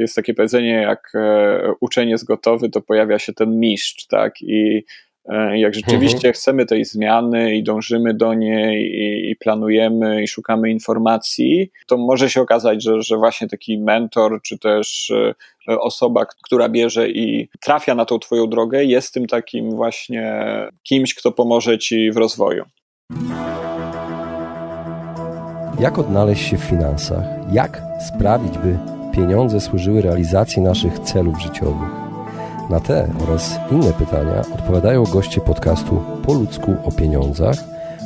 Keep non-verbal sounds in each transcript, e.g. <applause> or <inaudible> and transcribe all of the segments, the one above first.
jest takie powiedzenie, jak uczeń jest gotowy, to pojawia się ten mistrz, tak? I E, jak rzeczywiście mhm. chcemy tej zmiany i dążymy do niej i, i, planujemy i szukamy informacji, to może się okazać, że, że właśnie taki mentor, czy też e, osoba, która bierze i trafia na tą Twoją drogę, jest tym takim właśnie kimś, kto pomoże Ci w rozwoju. Jak odnaleźć się w finansach? Jak sprawić, by pieniądze służyły realizacji naszych celów życiowych? Na te oraz inne pytania odpowiadają goście podcastu Po ludzku o pieniądzach,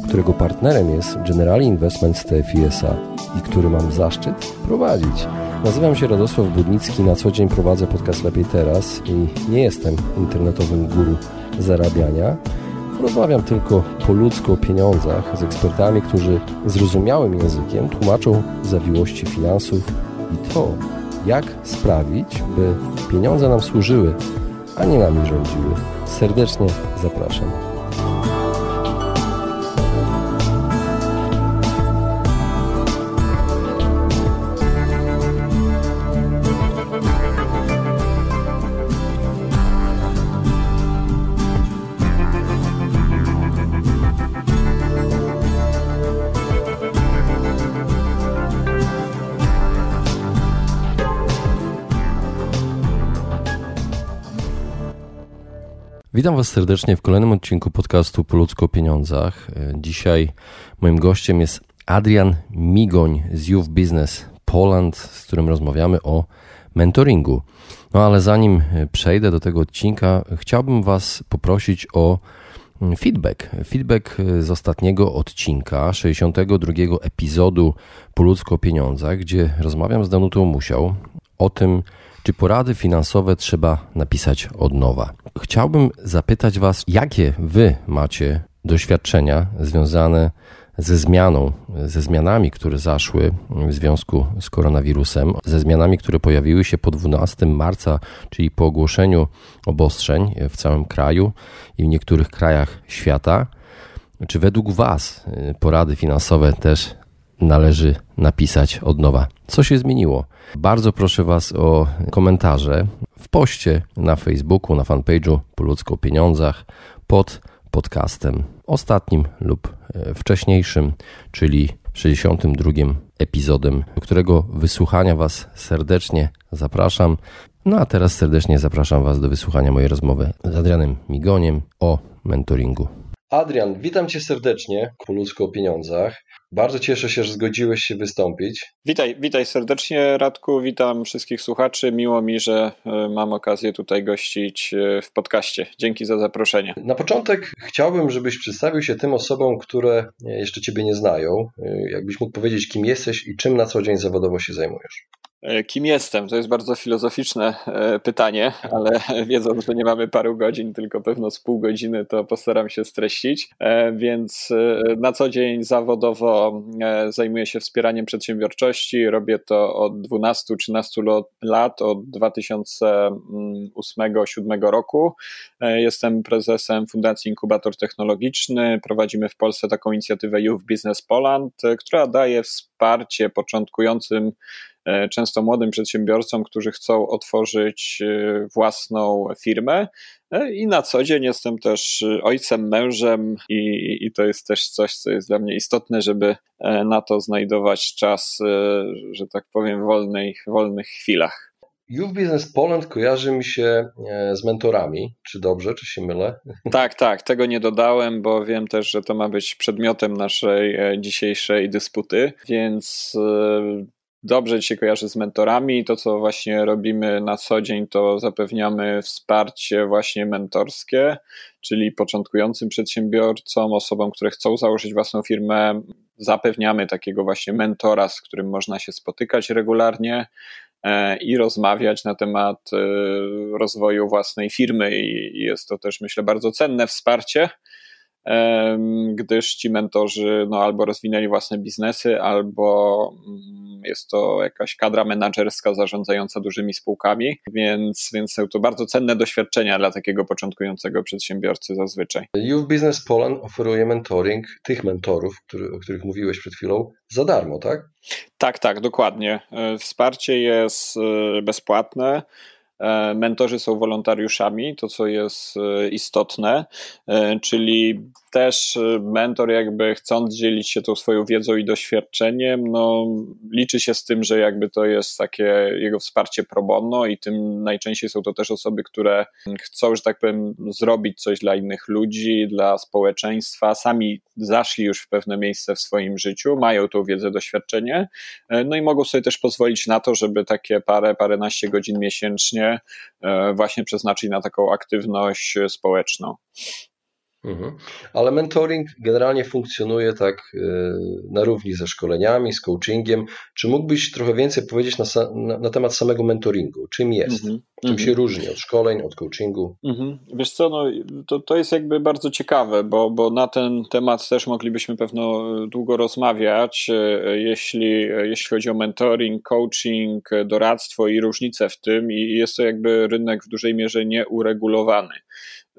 którego partnerem jest Generali Investment TFISA i który mam zaszczyt prowadzić. Nazywam się Radosław Budnicki, na co dzień prowadzę podcast Lepiej Teraz i nie jestem internetowym guru zarabiania. Rozmawiam tylko po ludzku o pieniądzach z ekspertami, którzy zrozumiałym językiem tłumaczą zawiłości finansów i to, jak sprawić, by pieniądze nam służyły a nie nami rządziły. Serdecznie zapraszam. Witam Was serdecznie w kolejnym odcinku podcastu Po ludzku o pieniądzach. Dzisiaj moim gościem jest Adrian Migoń z Youth Business Poland, z którym rozmawiamy o mentoringu. No ale zanim przejdę do tego odcinka, chciałbym Was poprosić o feedback. Feedback z ostatniego odcinka, 62 epizodu Po ludzku o pieniądzach, gdzie rozmawiam z Danutą Musiał o tym, czy porady finansowe trzeba napisać od nowa? Chciałbym zapytać Was, jakie Wy macie doświadczenia związane ze zmianą, ze zmianami, które zaszły w związku z koronawirusem, ze zmianami, które pojawiły się po 12 marca, czyli po ogłoszeniu obostrzeń w całym kraju i w niektórych krajach świata. Czy według Was porady finansowe też należy napisać od nowa. Co się zmieniło? Bardzo proszę Was o komentarze w poście na Facebooku, na fanpage'u po ludzko pieniądzach pod podcastem ostatnim lub e, wcześniejszym, czyli 62 epizodem, którego wysłuchania Was serdecznie zapraszam. No a teraz serdecznie zapraszam Was do wysłuchania mojej rozmowy z Adrianem Migoniem o mentoringu. Adrian, witam Cię serdecznie po ludzko o pieniądzach. Bardzo cieszę się, że zgodziłeś się wystąpić. Witaj, witaj serdecznie Radku, witam wszystkich słuchaczy. Miło mi, że e, mam okazję tutaj gościć e, w podcaście. Dzięki za zaproszenie. Na początek chciałbym, żebyś przedstawił się tym osobom, które jeszcze Ciebie nie znają. E, jakbyś mógł powiedzieć, kim jesteś i czym na co dzień zawodowo się zajmujesz. E, kim jestem? To jest bardzo filozoficzne e, pytanie, ale <laughs> wiedząc, że nie mamy paru godzin, tylko pewno z pół godziny, to postaram się streścić. E, więc na co dzień zawodowo zajmuję się wspieraniem przedsiębiorczości. Robię to od 12-13 lat, od 2008-2007 roku. Jestem prezesem Fundacji Inkubator Technologiczny. Prowadzimy w Polsce taką inicjatywę Youth Business Poland, która daje wsparcie początkującym często młodym przedsiębiorcom, którzy chcą otworzyć e, własną firmę. E, I na co dzień jestem też ojcem, mężem, i, i to jest też coś, co jest dla mnie istotne, żeby na to znajdować czas, że tak powiem, w wolnej, wolnych chwilach. Youth Business Poland kojarzy mi się z mentorami. Czy dobrze, czy się mylę? <laughs> Tak, tak, tego nie dodałem, bo wiem też, że to ma być przedmiotem naszej dzisiejszej dysputy, więc dobrze się kojarzy z mentorami. To, co właśnie robimy na co dzień, to zapewniamy wsparcie właśnie mentorskie, czyli początkującym przedsiębiorcom, osobom, które chcą założyć własną firmę, zapewniamy takiego właśnie mentora, z którym można się spotykać regularnie e, i rozmawiać na temat e, rozwoju własnej firmy. I jest to też myślę bardzo cenne wsparcie gdyż ci mentorzy no, albo rozwinęli własne biznesy, albo mm, jest to jakaś kadra menedżerska zarządzająca dużymi spółkami, więc, więc są to bardzo cenne doświadczenia dla takiego początkującego przedsiębiorcy zazwyczaj. Youth Business Poland oferuje mentoring tych mentorów, który, o których mówiłeś przed chwilą, za darmo, tak? Tak, tak, dokładnie. E, wsparcie jest e, bezpłatne. E, mentorzy są wolontariuszami, to co jest istotne, czyli też mentor jakby chcąc dzielić się tą swoją wiedzą i doświadczeniem, no liczy się z tym, że jakby to jest takie jego wsparcie pro bono i tym najczęściej są to też osoby, które chcą, że tak powiem, zrobić coś dla innych ludzi, dla społeczeństwa, sami zaszli już w pewne miejsce w swoim życiu, mają tą wiedzę, doświadczenie, e, no i mogą sobie też pozwolić na to, żeby takie parę, paręnaście godzin miesięcznie e, właśnie przeznaczyć na taką aktywność społeczną. Mhm. Ale mentoring generalnie funkcjonuje tak y, na równi ze szkoleniami, z coachingiem. Czy mógłbyś trochę więcej powiedzieć na, na, na temat samego mentoringu? Czym jest? Mhm. Czym się mhm. różni od szkoleń, od coachingu? Mhm. Wiesz co, no, to, to jest jakby bardzo ciekawe, bo, bo na ten temat też moglibyśmy pewno długo rozmawiać, e, jeśli, jeśli chodzi o mentoring, coaching, doradztwo i różnice w tym i jest to jakby rynek w dużej mierze nieuregulowany.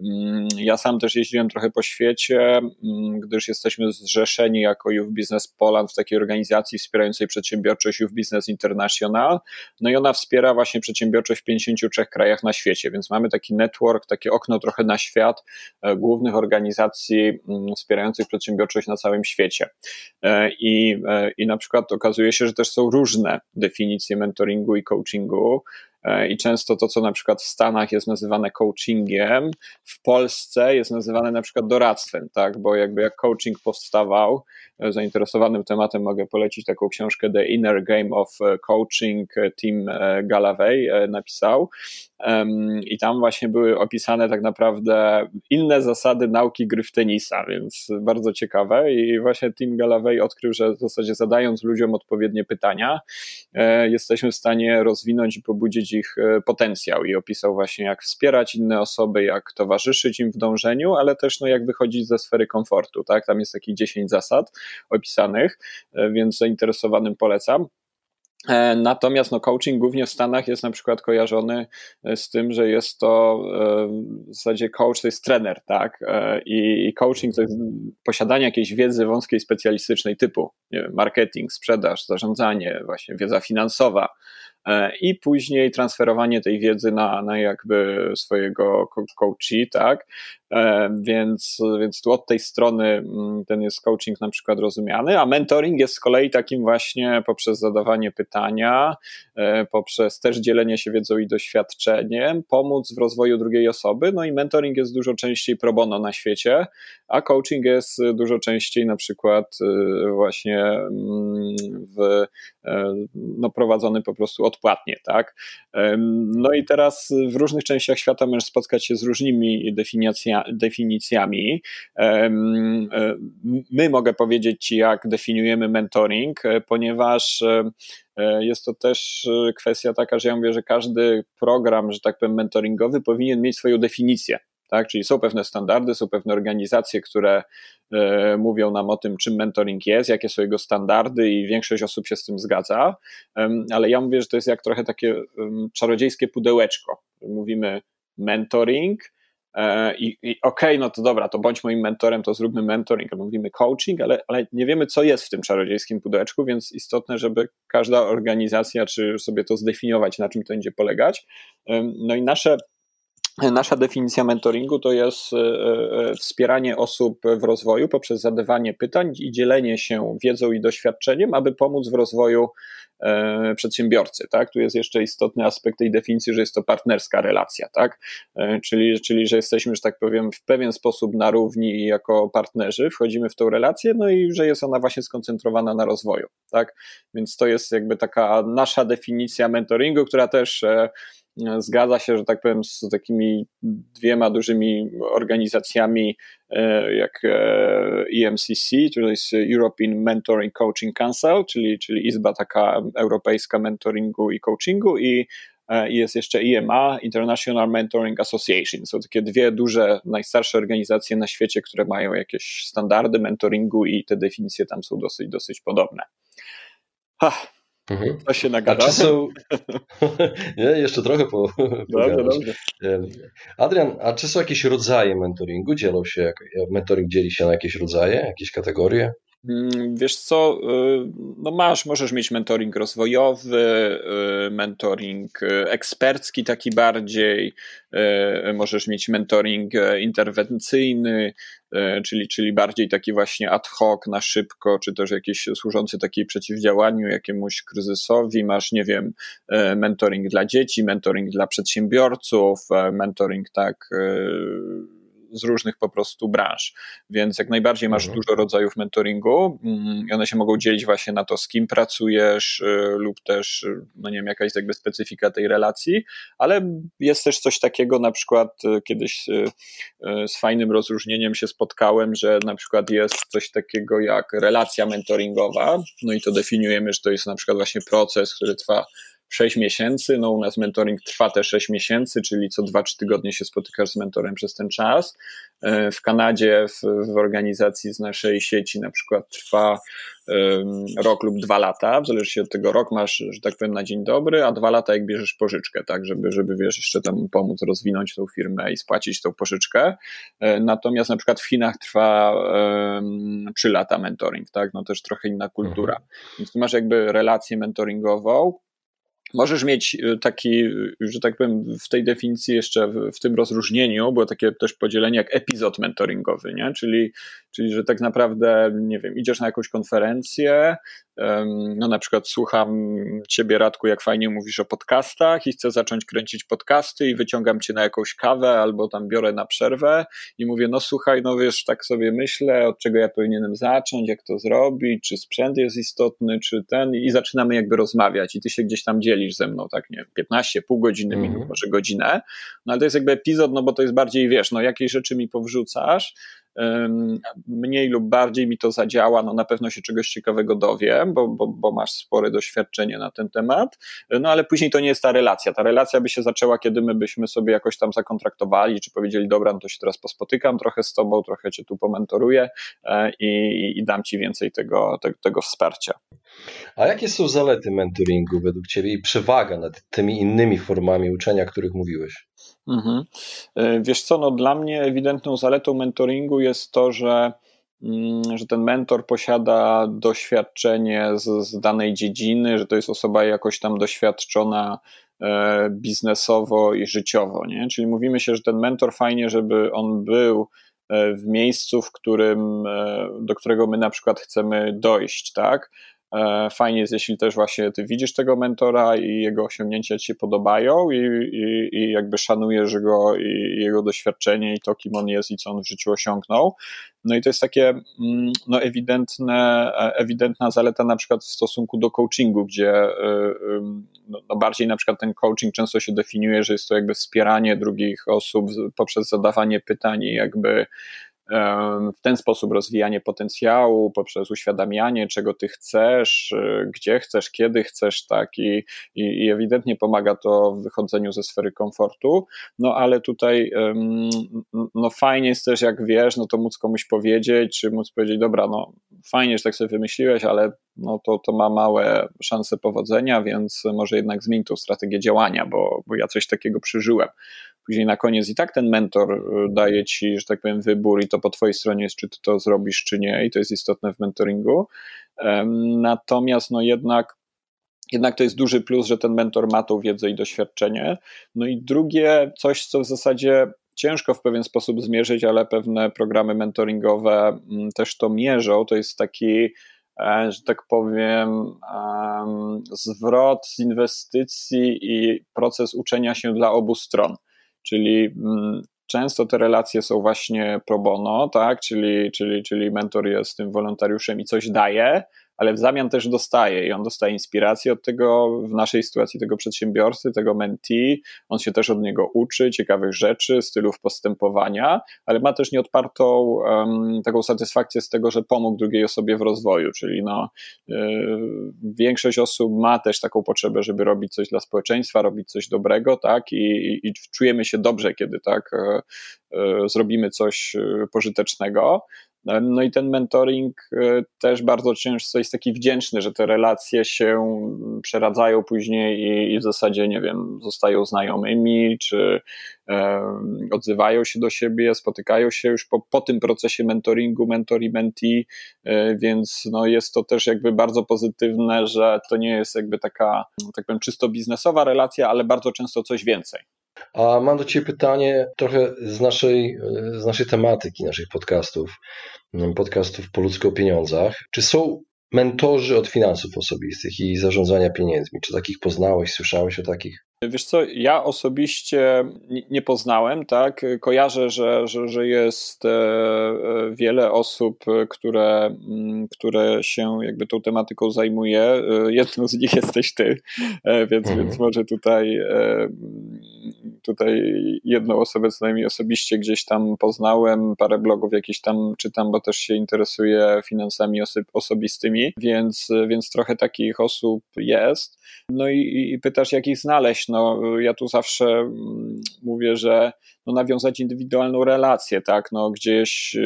Mm, ja sam też jeździłem trochę po świecie, mm, gdyż jesteśmy zrzeszeni jako Youth Business Poland w takiej organizacji wspierającej przedsiębiorczość Youth Business International. No i ona wspiera właśnie przedsiębiorczość w 53 krajach na świecie, więc mamy taki network, takie okno trochę na świat e, głównych organizacji mm, wspierających przedsiębiorczość na całym świecie. E, I, e, I na przykład okazuje się, że też są różne definicje mentoringu i coachingu. E, i często to, co na przykład w Stanach jest nazywane coachingiem, w Polsce jest nazywane na przykład doradztwem, tak, bo jakby jak coaching powstawał, e, zainteresowanym tematem mogę polecić taką książkę The Inner Game of e, Coaching, Tim Galavey napisał. I tam właśnie były opisane tak naprawdę inne zasady nauki gry w tenisa, więc bardzo ciekawe. I właśnie Tim Galavey odkrył, że w zasadzie zadając ludziom odpowiednie pytania, jesteśmy w stanie rozwinąć i pobudzić ich e, potencjał i opisał właśnie, jak wspierać inne osoby, jak towarzyszyć im w dążeniu, ale też no, jak wychodzić ze sfery komfortu. Tak? Tam jest takich 10 zasad opisanych, e, więc zainteresowanym polecam. E, natomiast no, coaching głównie w Stanach jest na przykład kojarzony z tym, że jest to w zasadzie coach to jest trener, tak? I coaching to jest posiadanie jakiejś wiedzy wąskiej, specjalistycznej typu wiem, marketing, sprzedaż, zarządzanie, właśnie wiedza finansowa, i później transferowanie tej wiedzy na, na jakby swojego coachi, tak? E, więc, więc tu od tej strony mm, ten jest coaching na przykład rozumiany, a mentoring jest z kolei takim właśnie poprzez zadawanie pytania, e, poprzez też dzielenie się wiedzą i doświadczeniem, pomóc w rozwoju drugiej osoby. No i mentoring jest dużo częściej pro bono na świecie, a coaching jest dużo częściej na przykład właśnie mm, w, no, prowadzony po prostu odpłatnie, tak? No i teraz w różnych częściach świata możesz spotkać się z różnymi definicjami, definicjami. My mogę powiedzieć Ci, jak definiujemy mentoring, e, ponieważ e, e, jest to też kwestia taka, że ja mówię, że każdy program, że tak powiem, mentoringowy powinien mieć swoją definicję. Tak? Czyli są pewne standardy, są pewne organizacje, które e, mówią nam o tym, czym mentoring jest, jakie są jego standardy, i większość osób się z tym zgadza. ale ja mówię, że to jest jak trochę takie czarodziejskie pudełeczko. Mówimy mentoring. E, I, i okej, okay, no to dobra, to bądź moim mentorem, to zróbmy mentoring, albo mówimy coaching, ale, ale nie wiemy, co jest w tym czarodziejskim pudełeczku, więc istotne, żeby każda organizacja, czy sobie to zdefiniować, na czym to będzie polegać. No i nasze Nasza definicja mentoringu to jest e, e, wspieranie osób w rozwoju poprzez zadawanie pytań i dzielenie się wiedzą i doświadczeniem, aby pomóc w rozwoju e, przedsiębiorcy. Tak? Tu jest jeszcze istotny aspekt tej definicji, że jest to partnerska relacja, tak? czyli, czyli że jesteśmy, że tak powiem, w pewien sposób na równi jako partnerzy, wchodzimy w tą relację, no i że jest ona właśnie skoncentrowana na rozwoju. Tak? Więc to jest jakby taka nasza definicja mentoringu, która też zgadza się, że tak powiem, z takimi dwiema dużymi organizacjami e, jak EMCC, e jest European Mentoring Coaching Council, czyli, czyli Izba taka europejska mentoringu i coachingu i i jest jeszcze IMA, International Mentoring Association. Są takie dwie duże, najstarsze organizacje na świecie, które mają jakieś standardy mentoringu i te definicje tam są dosyć, dosyć podobne. Ha, Mhm. To się nagada. A są... <laughs> Nie, jeszcze trochę po... Dobrze, dobrze. Adrian, a czy są jakieś rodzaje mentoringu? Dzielą się, mentoring dzieli się na jakieś rodzaje, jakieś kategorie? Mm, wiesz co, y, no masz, możesz mieć mentoring rozwojowy, y, mentoring y, ekspercki taki bardziej, możesz mieć mentoring interwencyjny, czyli, czyli bardziej taki właśnie ad hoc, na szybko, czy też jakiś służący takiej przeciwdziałaniu jakiemuś kryzysowi. Masz, nie wiem, mentoring dla dzieci, mentoring dla przedsiębiorców, mentoring tak z różnych po prostu branż. Więc jak najbardziej masz mhm. dużo rodzajów mentoringu mm, i one się mogą dzielić właśnie na to, z kim pracujesz y, lub też, y, no nie wiem, jakaś jakby specyfika tej relacji, ale jest też coś takiego, na przykład y, kiedyś z fajnym rozróżnieniem się spotkałem, że na przykład jest coś takiego jak relacja mentoringowa, no i to definiujemy, że to jest na przykład właśnie proces, który trwa 6 miesięcy. No u nas mentoring trwa te 6 miesięcy, czyli co 2-3 tygodnie się spotykasz z mentorem przez ten czas. E, w Kanadzie, w, w organizacji z naszej sieci na przykład trwa um, rok lub dwa lata, w zależności od tego rok masz, że tak powiem, na dzień dobry, a dwa lata jak bierzesz pożyczkę, tak, żeby, żeby wiesz, jeszcze tam pomóc rozwinąć tą firmę i spłacić tą pożyczkę. E, natomiast na przykład w Chinach trwa um, 3 lata mentoring, tak, no też trochę inna kultura. Mhm. Więc tu masz jakby relację mentoringową, Możesz mieć y, taki, y, że tak powiem, w tej definicji jeszcze w, w, tym rozróżnieniu było takie też podzielenie jak epizod mentoringowy, nie? Czyli, czyli że tak naprawdę, nie wiem, idziesz na jakąś konferencję, no na przykład słucham ciebie Radku, jak fajnie mówisz o podcastach i chcę zacząć kręcić podcasty i wyciągam cię na jakąś kawę albo tam biorę na przerwę i mówię, no słuchaj, no wiesz, tak sobie myślę, od czego ja powinienem zacząć, jak to zrobić, czy sprzęt jest istotny, czy ten i zaczynamy jakby rozmawiać i ty się gdzieś tam dzielisz ze mną, tak nie 15, pół godziny, mm -hmm. minut, może godzinę, no ale to jest jakby epizod, no bo to jest bardziej, wiesz, no jakieś rzeczy mi powrzucasz, mniej lub bardziej mi to zadziała, no na pewno się czegoś ciekawego dowiem, bo, bo, bo masz spore doświadczenie na ten temat, no ale później to nie jest ta relacja. Ta relacja by się zaczęła, kiedy my byśmy sobie jakoś tam zakontraktowali, czy powiedzieli, dobra, no to się teraz pospotykam trochę z tobą, trochę cię tu pomentoruję e, i, i dam ci więcej tego, tego, wsparcia. A jakie są zalety mentoringu według ciebie i przewaga nad tymi innymi formami uczenia, o których mówiłeś? Mhm. E, wiesz co, no dla mnie ewidentną zaletą mentoringu jest to, że, mm, że ten mentor posiada doświadczenie z, z danej dziedziny, że to jest osoba jakoś tam doświadczona e, biznesowo i życiowo, nie? Czyli mówimy się, że ten mentor fajnie, żeby on był e, w miejscu, w którym, do którego my na przykład chcemy dojść, tak? E, fajnie jest, jeśli też właśnie ty widzisz tego mentora i jego osiągnięcia ci się podobają i, i, i jakby szanujesz go i jego doświadczenie i to, kim on jest i co on w życiu osiągnął. No i to jest takie mm, no, ewidentne, e, ewidentna zaleta na przykład w stosunku do coachingu, gdzie e, no, no bardziej na przykład ten coaching często się definiuje, że jest to jakby wspieranie drugich osób poprzez zadawanie pytań i jakby w ten sposób rozwijanie potencjału poprzez uświadamianie, czego ty chcesz, y, gdzie chcesz, kiedy chcesz, tak, i, i, i ewidentnie pomaga to w wychodzeniu ze sfery komfortu. No ale tutaj no fajnie jest też, jak wiesz, no to móc komuś powiedzieć, czy móc powiedzieć, dobra, no fajnie, że tak sobie wymyśliłeś, ale no to, to ma małe szanse powodzenia, więc może jednak zmień tą strategię działania, bo, bo ja coś takiego przeżyłem. Później na koniec i tak ten mentor y, daje ci, że tak powiem, wybór i to po twojej stronie jest, czy ty to zrobisz, czy nie, i to jest istotne w mentoringu. Natomiast no jednak jednak to jest duży plus, że ten mentor ma tą wiedzę i doświadczenie. No i drugie, coś, co w zasadzie ciężko w pewien sposób zmierzyć, ale pewne programy mentoringowe mm, też to mierzą, to jest taki e, że tak powiem, zwrot z inwestycji i proces uczenia się dla obu stron. Czyli mm, często te relacje są właśnie pro bono, tak? czyli, czyli, czyli mentor jest tym wolontariuszem i coś daje, ale w zamian też dostaje i on dostaje inspirację od tego, w naszej sytuacji tego przedsiębiorcy, tego mentee, on się też od niego uczy ciekawych rzeczy, stylów postępowania, ale ma też nieodpartą um, taką satysfakcję z tego, że pomógł drugiej osobie w rozwoju, czyli no, yy, większość osób ma też taką potrzebę, żeby robić coś dla społeczeństwa, robić coś dobrego, tak, i, i czujemy się dobrze, kiedy tak yy, yy, zrobimy coś pożytecznego. No i ten mentoring e, też bardzo często jest taki wdzięczny, że te relacje się przeradzają później i, i w zasadzie, nie wiem, zostają znajomymi, czy e, odzywają się do siebie, spotykają się już po, po tym procesie mentoringu, mentor i mentee, e, więc no jest to też jakby bardzo pozytywne, że to nie jest jakby taka, tak powiem, czysto biznesowa relacja, ale bardzo często coś więcej. A mam do Ciebie pytanie trochę z naszej, z naszej tematyki, naszych podcastów, podcastów po ludzko o pieniądzach. Czy są mentorzy od finansów osobistych i zarządzania pieniędzmi? Czy takich poznałeś, słyszałeś o takich? Wiesz co, ja osobiście nie poznałem, tak? Kojarzę, że, że, że jest e, e, wiele osób, które, mm, które się jakby tą tematyką zajmuje. E, jedną z nich <laughs> jesteś ty, więc, mhm. więc może tutaj, tutaj jedną osobę co najmniej osobiście gdzieś tam poznałem, parę blogów jakieś tam czytam, bo też się interesuję finansami osobistymi, więc, więc trochę takich osób jest. No i, i pytasz, jak ich znaleźć? No, ja tu zawsze mm, mówię, że no, nawiązać indywidualną relację, tak? No, gdzieś e,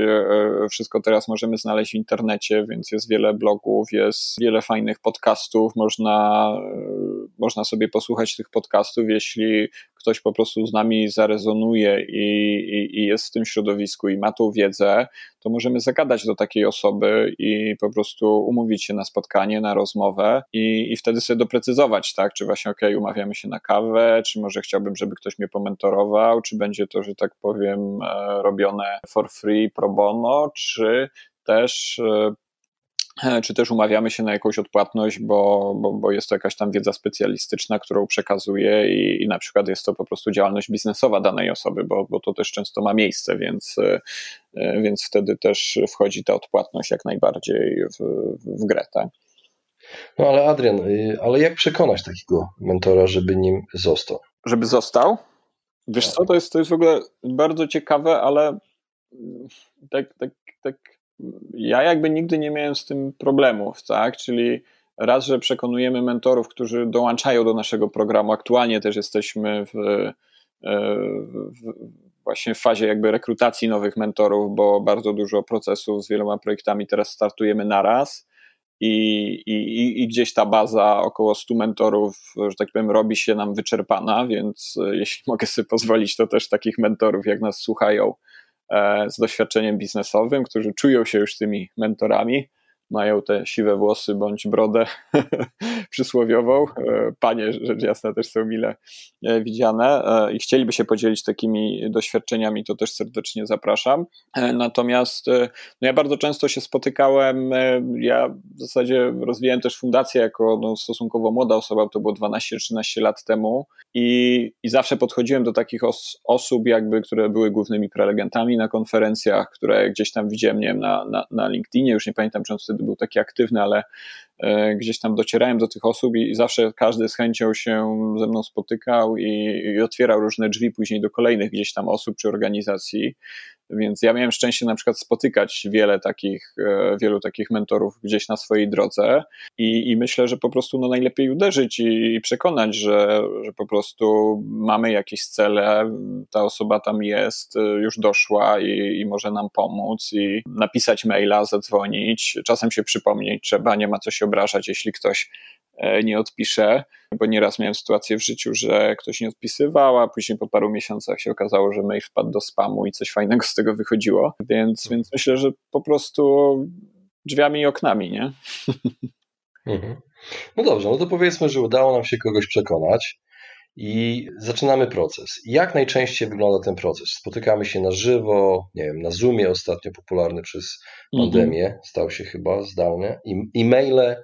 e, wszystko teraz możemy znaleźć w internecie, więc jest wiele blogów, jest wiele fajnych podcastów, można, e, można sobie posłuchać tych podcastów, jeśli ktoś po prostu z nami zarezonuje i, i, i jest w tym środowisku i ma tą wiedzę, to możemy zagadać do takiej osoby i po prostu umówić się na spotkanie, na rozmowę i, i wtedy sobie doprecyzować, tak, czy właśnie ok, umawiamy się na kawę, czy może chciałbym, żeby ktoś mnie pomentorował, czy będzie to, że tak powiem, e, robione for free, pro bono, czy też e, czy też umawiamy się na jakąś odpłatność, bo, bo, bo jest to jakaś tam wiedza specjalistyczna, którą przekazuje i, i na przykład jest to po prostu działalność biznesowa danej osoby, bo, bo to też często ma miejsce, więc, e, e, więc wtedy też wchodzi ta odpłatność jak najbardziej w, w grę. Tak? No ale Adrian, y, ale jak przekonać takiego mentora, żeby nim został? Żeby został? Wiesz co, to jest, to jest w ogóle bardzo ciekawe, ale tak, tak, tak ja jakby nigdy nie miałem z tym problemów, tak? Czyli raz, że przekonujemy mentorów, którzy dołączają do naszego programu. Aktualnie też jesteśmy w, e, w, właśnie w fazie jakby rekrutacji nowych mentorów, bo bardzo dużo procesów z wieloma projektami teraz startujemy naraz. I, i, I gdzieś ta baza około 100 mentorów, że tak powiem, robi się nam wyczerpana, więc e, jeśli mogę sobie pozwolić, to też takich mentorów, jak nas słuchają, z doświadczeniem biznesowym, którzy czują się już tymi mentorami, mają te siwe włosy bądź brodę <laughs> przysłowiową. E, panie, rzecz jasna, też są mile e, widziane i chcieliby się podzielić takimi doświadczeniami, to też serdecznie zapraszam. Natomiast no ja bardzo często się spotykałem, ja w zasadzie rozwijałem też fundację jako no, stosunkowo młoda osoba, to było 12-13 lat temu i, I zawsze podchodziłem do takich os, osób, jakby, które były głównymi prelegentami na konferencjach, które gdzieś tam widziałem, nie wiem, na, na, na LinkedInie, już nie pamiętam, czy on wtedy był taki aktywny, ale e, gdzieś tam docierałem do tych osób i, i, zawsze każdy z chęcią się ze mną spotykał i, i otwierał różne drzwi później do kolejnych gdzieś tam osób czy organizacji. Więc ja miałem szczęście na przykład spotykać wiele takich, e, wielu takich mentorów gdzieś na swojej drodze i, i myślę, że po prostu no najlepiej uderzyć i, i przekonać, że, że po prostu mamy jakieś cele, ta osoba tam jest, e, już doszła i, i może nam pomóc i napisać maila, zadzwonić, czasem się przypomnieć trzeba, nie ma co się obrażać, jeśli ktoś nie odpiszę, bo nieraz miałem sytuację w życiu, że ktoś nie odpisywał, a później po paru miesiącach się okazało, że mail wpadł do spamu i coś fajnego z tego wychodziło. Więc, więc myślę, że po prostu drzwiami i oknami, nie? Mhm. No dobrze, no to powiedzmy, że udało nam się kogoś przekonać i zaczynamy proces. Jak najczęściej wygląda ten proces? Spotykamy się na żywo, nie wiem, na Zoomie ostatnio popularny przez mhm. pandemię, stał się chyba zdalny, e-maile,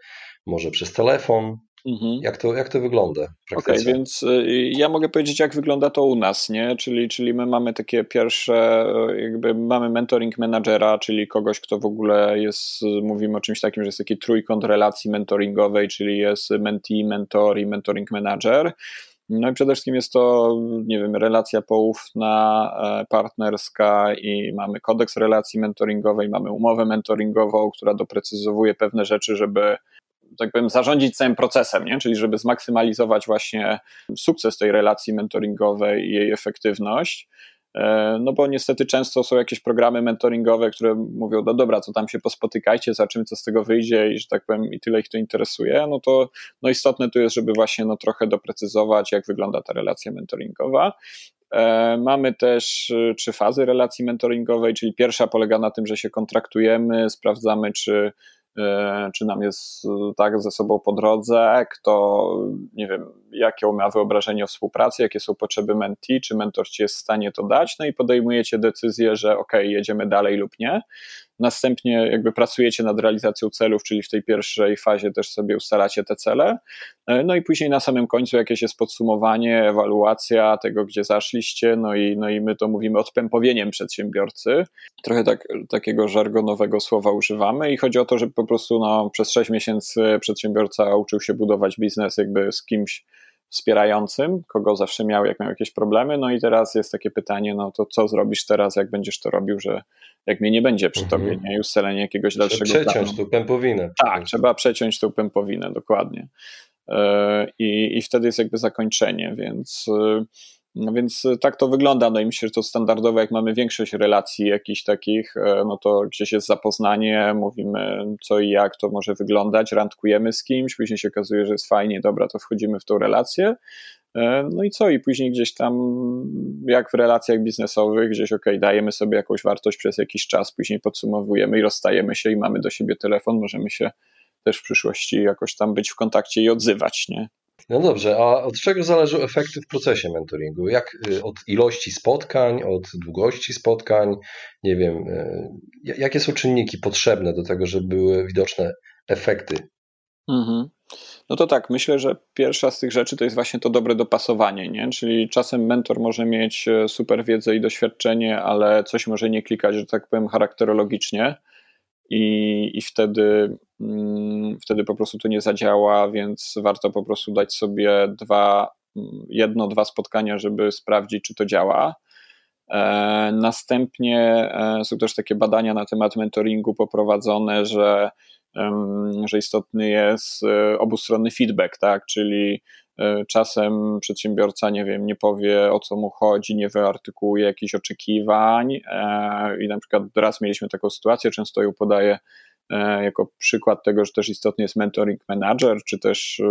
może przez telefon. Mhm. Jak, to, jak to wygląda? Okej, okay, więc y, ja mogę powiedzieć, jak wygląda to u nas, nie? Czyli, czyli my mamy takie pierwsze, y, jakby mamy mentoring menadżera, czyli kogoś, kto w ogóle jest, mówimy o czymś takim, że jest taki trójkąt relacji mentoringowej, czyli jest mentee, mentor i mentoring manager. No i przede wszystkim jest to, nie wiem, relacja poufna, e, partnerska i mamy kodeks relacji mentoringowej, mamy umowę mentoringową, która doprecyzowuje pewne rzeczy, żeby tak powiem, zarządzić całym procesem, nie? czyli żeby zmaksymalizować właśnie sukces tej relacji mentoringowej i jej efektywność. E, no bo niestety często są jakieś programy mentoringowe, które mówią, no dobra, co tam się pospotykajcie, zobaczymy, co z tego wyjdzie i że tak powiem, i tyle ich to interesuje, no to no istotne tu jest, żeby właśnie no trochę doprecyzować, jak wygląda ta relacja mentoringowa. E, mamy też e, trzy fazy relacji mentoringowej, czyli pierwsza polega na tym, że się kontraktujemy, sprawdzamy, czy czy nam jest e, tak ze sobą po drodze, kto, nie wiem, jakie ma wyobrażenie o współpracy, jakie są potrzeby mentee, czy mentor ci jest w stanie to dać, no i podejmujecie decyzję, że ok, jedziemy dalej lub nie. Następnie jakby pracujecie nad realizacją celów, czyli w tej pierwszej fazie też sobie ustalacie te cele. E, no i później na samym końcu jakieś jest podsumowanie, ewaluacja tego, gdzie zaszliście, no i, no i my to mówimy odpępowieniem przedsiębiorcy. Trochę tak, takiego żargonowego słowa używamy i chodzi o to, żeby po prostu no, przez 6 miesięcy przedsiębiorca uczył się budować biznes jakby z kimś, wspierającym, kogo zawsze miał, jak miał jakieś problemy. No i teraz jest takie pytanie, no to co zrobisz teraz, jak będziesz to robił, że jak mnie nie będzie przy mhm. tobie, nie? I ustalenie jakiegoś dalszego Trzeba przeciąć planu. tą pępowinę. Tak, trzeba przeciąć tą pępowinę, dokładnie. E, I, I wtedy jest jakby zakończenie, więc e, no więc e, tak to wygląda. No i myślę, że to standardowo, jak mamy większość relacji jakichś takich, e, no to gdzieś jest zapoznanie, mówimy co i jak to może wyglądać, randkujemy z kimś, później się okazuje, że jest fajnie, dobra, to wchodzimy w tą relację. E, no i co? I później gdzieś tam, jak w relacjach biznesowych, gdzieś ok, dajemy sobie jakąś wartość przez jakiś czas, później podsumowujemy i rozstajemy się i mamy do siebie telefon, możemy się też w przyszłości jakoś tam być w kontakcie i odzywać, nie? No dobrze, a od czego zależą efekty w procesie mentoringu? Jak y, od ilości spotkań, od długości spotkań? Nie wiem, y, jakie są czynniki potrzebne do tego, żeby były widoczne efekty? Mhm. No to tak, myślę, że pierwsza z tych rzeczy to jest właśnie to dobre dopasowanie, nie? Czyli czasem mentor może mieć e, super wiedzę i doświadczenie, ale coś może nie klikać, że tak powiem, charakterologicznie i, i wtedy, wtedy po prostu to nie zadziała, więc warto po prostu dać sobie dwa, mm, jedno, dwa spotkania, żeby sprawdzić, czy to działa. E, następnie e, są też takie badania na temat mentoringu poprowadzone, że, że istotny jest e, obustronny feedback, tak? czyli czasem przedsiębiorca, nie wiem, nie powie o co mu chodzi, nie wyartykułuje jakichś oczekiwań i na przykład raz mieliśmy taką sytuację, często ją podaję jako przykład tego, że też istotny jest mentoring manager, czy też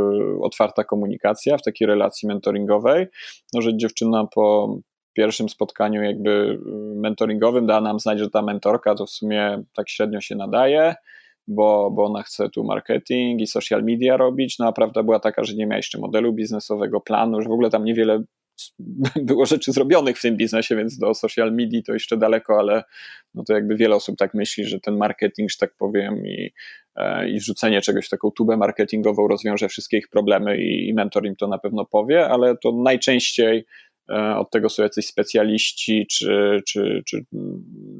otwarta komunikacja w takiej relacji mentoringowej, no, że dziewczyna po pierwszym spotkaniu jakby mentoringowym da nam znać, że ta mentorka to w sumie tak średnio się nadaje, bo, bo ona chce tu marketing i social media robić. No a prawda była taka, że nie miała jeszcze modelu biznesowego, planu, że w ogóle tam niewiele <laughs> było rzeczy zrobionych w tym biznesie, więc do social media to jeszcze daleko, ale no to jakby wiele osób tak myśli, że ten marketing, że tak powiem, i, e, i wrzucenie czegoś taką tubę marketingową rozwiąże wszystkie ich problemy i, i mentor im to na pewno powie, ale to najczęściej e, od tego są jacyś specjaliści, czy, czy, czy,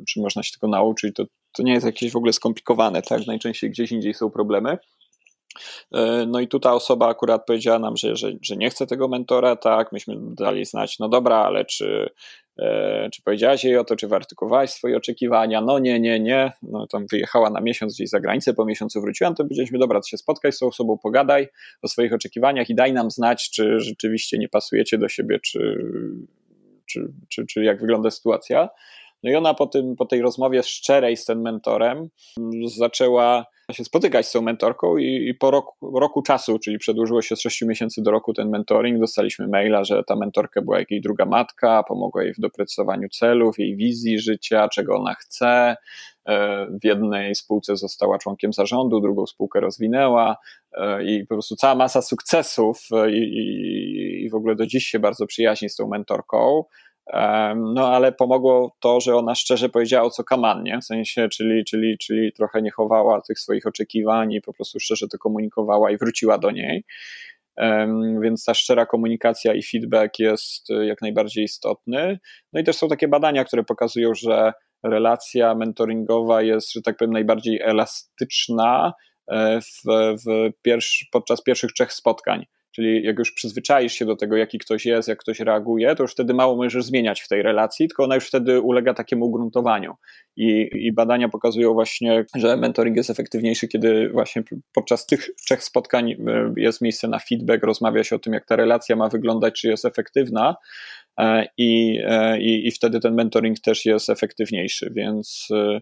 czy można się tego nauczyć, to to nie jest jakieś w ogóle skomplikowane, tak? Najczęściej gdzieś indziej są problemy. E, no i tu ta osoba akurat powiedziała nam, że, że, że nie chce tego mentora, tak, myśmy dali znać, no dobra, ale czy, e, czy powiedziałaś jej o to, czy wyartykułowałaś swoje oczekiwania? No nie, nie, nie, no tam wyjechała na miesiąc gdzieś za granicę, po miesiącu wróciła, no to powiedzieliśmy, dobra, to się spotkaj z tą osobą, pogadaj o swoich oczekiwaniach i daj nam znać, czy rzeczywiście nie pasujecie do siebie, czy, czy, czy, czy jak wygląda sytuacja. No i ona po, tym, po tej rozmowie szczerej z tym mentorem zaczęła się spotykać z tą mentorką i, i po roku, roku, czasu, czyli przedłużyło się z 6 miesięcy do roku ten mentoring, dostaliśmy maila, że ta mentorka była jak jej druga matka, pomogła jej w doprecyzowaniu celów, jej wizji życia, czego ona chce. E, w jednej spółce została członkiem zarządu, drugą spółkę rozwinęła e, i po prostu cała masa sukcesów e, i, i, i w ogóle do dziś się bardzo przyjaźni z tą mentorką. No ale pomogło to, że ona szczerze powiedziała co kaman, nie? W sensie, czyli, czyli, czyli trochę nie chowała tych swoich oczekiwań i po prostu szczerze to komunikowała i wróciła do niej. Więc ta szczera komunikacja i feedback jest y, jak najbardziej istotny. No i też są takie badania, które pokazują, że relacja mentoringowa jest, że tak powiem, najbardziej elastyczna e, w, w pierwszy, podczas pierwszych trzech spotkań. Czyli jak już przyzwyczaisz się do tego, jaki ktoś jest, jak ktoś reaguje, to już wtedy mało możesz zmieniać w tej relacji, tylko ona już wtedy ulega takiemu ugruntowaniu. I, I, badania pokazują właśnie, że mentoring jest efektywniejszy, kiedy właśnie podczas tych trzech spotkań e, jest miejsce na feedback, rozmawia się o tym, jak ta relacja ma wyglądać, czy jest efektywna, i, e, i, i wtedy ten mentoring też jest efektywniejszy. Więc e,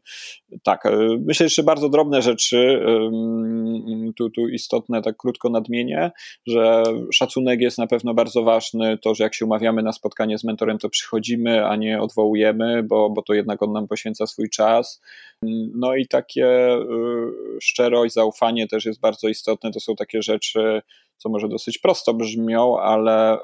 tak, myślę, że bardzo drobne rzeczy, tu, tu istotne, tak krótko nadmienię, że szacunek jest na pewno bardzo ważny, to, że jak się umawiamy na spotkanie z mentorem, to przychodzimy, a nie odwołujemy, bo, bo to jednak on nam poświęca swój czas. No i takie szczerość, zaufanie też jest bardzo istotne, to są takie rzeczy, co może dosyć prosto brzmią, ale e,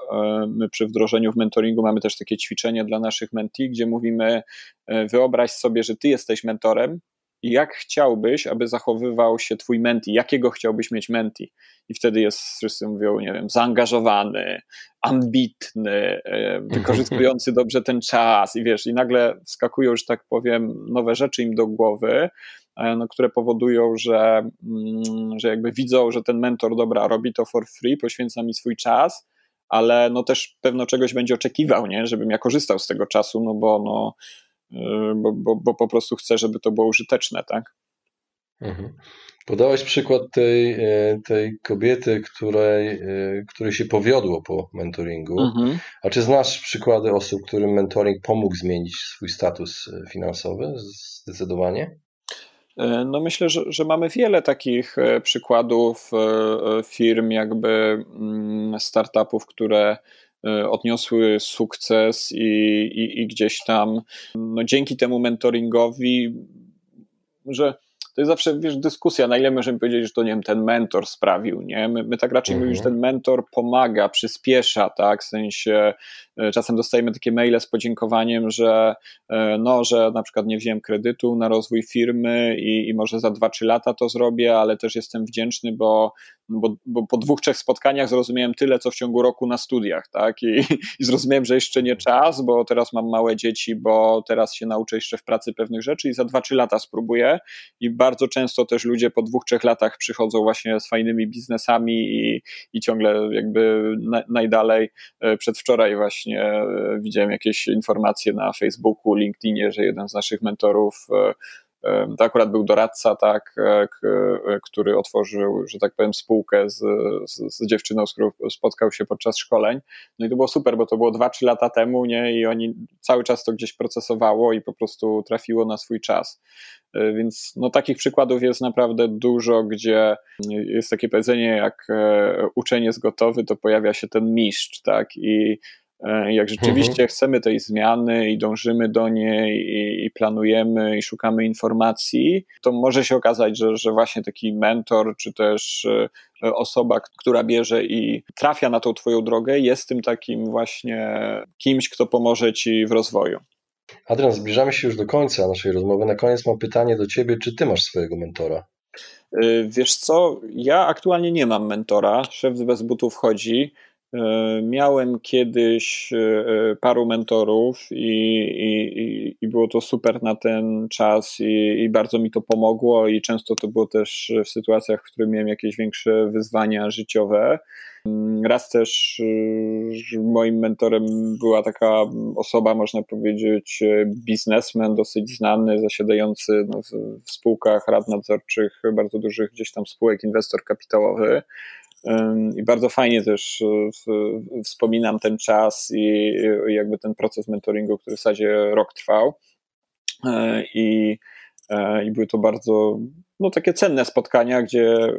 my przy wdrożeniu w mentoringu mamy też takie ćwiczenie dla naszych mentee, gdzie mówimy: e, wyobraź sobie, że ty jesteś mentorem i jak chciałbyś, aby zachowywał się twój menti, jakiego chciałbyś mieć menti. I wtedy jest, wszyscy mówią, nie wiem, zaangażowany, ambitny, e, <laughs> wykorzystujący dobrze ten czas i wiesz, i nagle wskakują, że tak powiem, nowe rzeczy im do głowy, no, które powodują, że, mm, że jakby widzą, że ten mentor, dobra, robi to for free, poświęca mi swój czas, ale no też pewno czegoś będzie oczekiwał, nie? żebym ja korzystał z tego czasu, no bo, no, e, bo, bo, bo po prostu chcę, żeby to było użyteczne, tak? Mhm. Podałeś przykład tej, e, tej kobiety, której, której się powiodło po mentoringu. Mhm. A czy znasz przykłady osób, którym mentoring pomógł zmienić swój status finansowy? Zdecydowanie? E, no myślę, że, że mamy wiele takich e, przykładów e, firm, jakby mm, startupów, które odniosły sukces i, i, i gdzieś tam no dzięki temu mentoringowi, że to jest zawsze wiesz, dyskusja, na ile możemy powiedzieć, że to nie wiem, ten mentor sprawił, nie? My, my tak raczej mhm. mówimy, że ten mentor pomaga, przyspiesza, tak? W sensie czasem dostajemy takie maile z podziękowaniem, że e, no, że na przykład nie wziąłem kredytu na rozwój firmy i, i może za 2-3 lata to zrobię, ale też jestem wdzięczny, bo, bo, bo po dwóch, trzech spotkaniach zrozumiałem tyle, co w ciągu roku na studiach, tak? I, <laughs> I zrozumiałem, że jeszcze nie czas, bo teraz mam małe dzieci, bo teraz się nauczę jeszcze w pracy pewnych rzeczy i za 2-3 lata spróbuję i bardzo często też ludzie po dwóch, trzech latach przychodzą właśnie z fajnymi biznesami i, i ciągle jakby na, najdalej. E, przedwczoraj właśnie e, widziałem jakieś informacje na Facebooku, LinkedInie, że jeden z naszych mentorów e, to akurat był doradca, tak, który otworzył, że tak powiem, spółkę z, z, z, dziewczyną, z którą spotkał się podczas szkoleń. No i to było super, bo to było 2-3 lata temu, nie? I oni cały czas to gdzieś procesowało i po prostu trafiło na swój czas. E, więc no, takich przykładów jest naprawdę dużo, gdzie jest takie powiedzenie, jak e, uczeń jest gotowy, to pojawia się ten mistrz, tak? I e, jak rzeczywiście mhm. chcemy tej zmiany i dążymy do niej i, i, planujemy i szukamy informacji, to może się okazać, że, że właśnie taki mentor, czy też osoba, która bierze i trafia na tą twoją drogę, jest tym takim właśnie kimś, kto pomoże ci w rozwoju. Adrian, zbliżamy się już do końca naszej rozmowy. Na koniec mam pytanie do Ciebie, czy Ty masz swojego mentora? Y, wiesz co, ja aktualnie nie mam mentora. Szef bez butów chodzi. Y, miałem kiedyś y, paru mentorów i, i, i było to super na ten czas i, i, bardzo mi to pomogło i często to było też w sytuacjach, w których miałem jakieś większe wyzwania życiowe. Raz też moim mentorem była taka osoba, można powiedzieć, biznesmen, dosyć znany, zasiadający no, w spółkach rad nadzorczych bardzo dużych gdzieś tam spółek, inwestor kapitałowy. I bardzo fajnie też y, wspominam ten czas i jakby ten proces mentoringu, który w zasadzie rok trwał. E, I, e, i były to bardzo no, takie cenne spotkania, gdzie, e,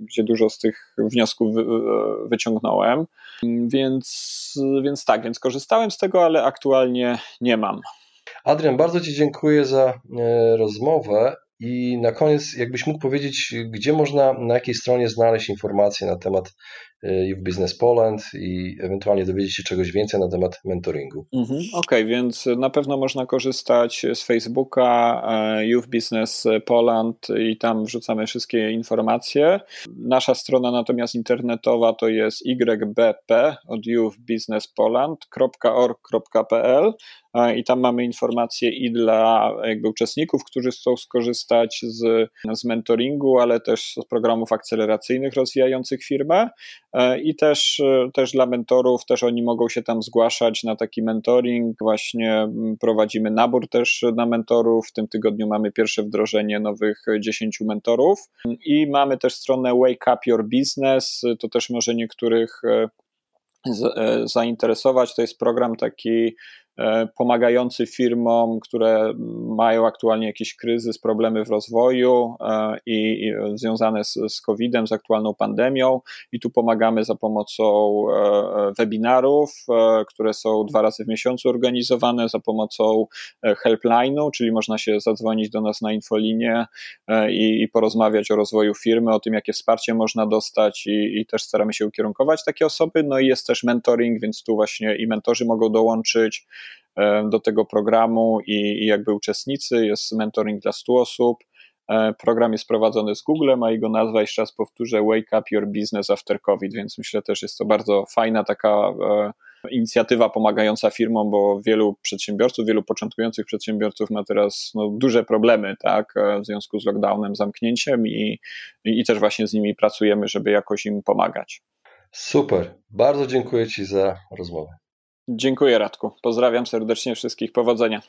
gdzie dużo z tych wniosków wyciągnąłem. Więc, więc tak, więc korzystałem z tego, ale aktualnie nie mam. Adrian, bardzo Ci dziękuję za rozmowę. I na koniec, jakbyś mógł powiedzieć, gdzie można, na jakiej stronie znaleźć informacje na temat Youth Business Poland i ewentualnie dowiedzieć się czegoś więcej na temat mentoringu. Mhm, Okej, okay, więc na pewno można korzystać z Facebooka Youth Business Poland i tam wrzucamy wszystkie informacje. Nasza strona natomiast internetowa to jest ybp od youthbusinesspoland.org.pl i tam mamy informacje i dla jakby uczestników, którzy chcą skorzystać z, z mentoringu, ale też z programów akceleracyjnych rozwijających firmę e, i też, też dla mentorów, też oni mogą się tam zgłaszać na taki mentoring. Właśnie prowadzimy nabór też na mentorów. W tym tygodniu mamy pierwsze wdrożenie nowych 10 mentorów i mamy też stronę Wake Up Your Business. To też może niektórych e, e, zainteresować. To jest program taki E, pomagający firmom, które mają aktualnie jakiś kryzys, problemy w rozwoju e, i, związane z, z COVID-em, z aktualną pandemią. I tu pomagamy za pomocą e, webinarów, które są dwa razy w miesiącu organizowane, za pomocą helpline'u, czyli można się zadzwonić do nas na infolinię i, i porozmawiać o rozwoju firmy, o tym, jakie wsparcie można dostać i, i też staramy się ukierunkować takie osoby. No i jest też mentoring, więc tu właśnie i mentorzy mogą dołączyć E, do tego programu i, i jakby uczestnicy. Jest mentoring dla 100 osób. E, program jest prowadzony z Googlem, a jego nazwa, jeszcze raz powtórzę, Wake Up Your Business After COVID, więc myślę też jest to bardzo fajna taka e, inicjatywa pomagająca firmom, bo wielu przedsiębiorców, wielu początkujących przedsiębiorców ma teraz no, duże problemy tak, w związku z lockdownem, zamknięciem i, i też właśnie z nimi pracujemy, żeby jakoś im pomagać. Super. Bardzo dziękuję Ci za rozmowę. Dziękuję Radku. Pozdrawiam serdecznie wszystkich. Powodzenia.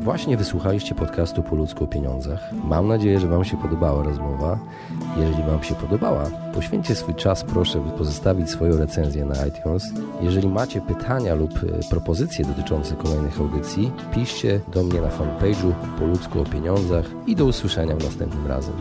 Właśnie wysłuchaliście podcastu Po ludzku o pieniądzach. Mam nadzieję, że Wam się podobała rozmowa. Jeżeli Wam się podobała, poświęćcie swój czas, proszę, pozostawić swoją recenzję na iTunes. Jeżeli macie pytania lub e, propozycje dotyczące kolejnych audycji, piszcie do mnie na fanpage'u Po ludzku o pieniądzach i do usłyszenia w następnym razem.